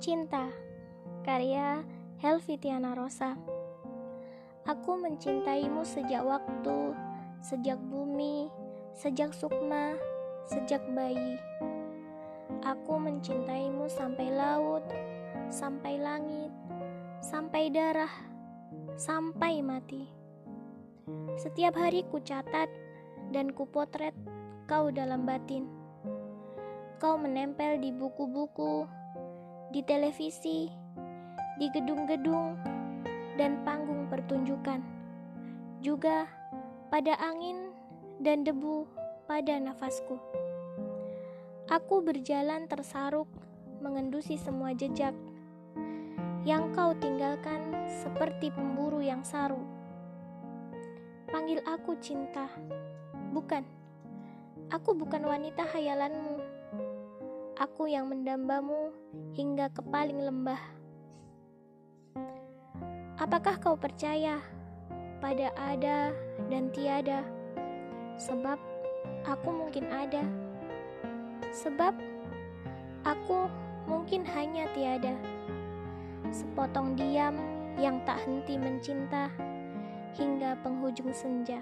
Cinta Karya Helvitiana Rosa. Aku mencintaimu sejak waktu, sejak bumi, sejak sukma, sejak bayi. Aku mencintaimu sampai laut, sampai langit, sampai darah, sampai mati. Setiap hari ku catat dan ku potret kau dalam batin. Kau menempel di buku-buku, di televisi, di gedung-gedung, dan panggung pertunjukan, juga pada angin dan debu pada nafasku. Aku berjalan tersaruk mengendusi semua jejak yang kau tinggalkan seperti pemburu yang saru. Panggil aku cinta, bukan. Aku bukan wanita hayalanmu aku yang mendambamu hingga ke paling lembah. Apakah kau percaya pada ada dan tiada? Sebab aku mungkin ada. Sebab aku mungkin hanya tiada. Sepotong diam yang tak henti mencinta hingga penghujung senja.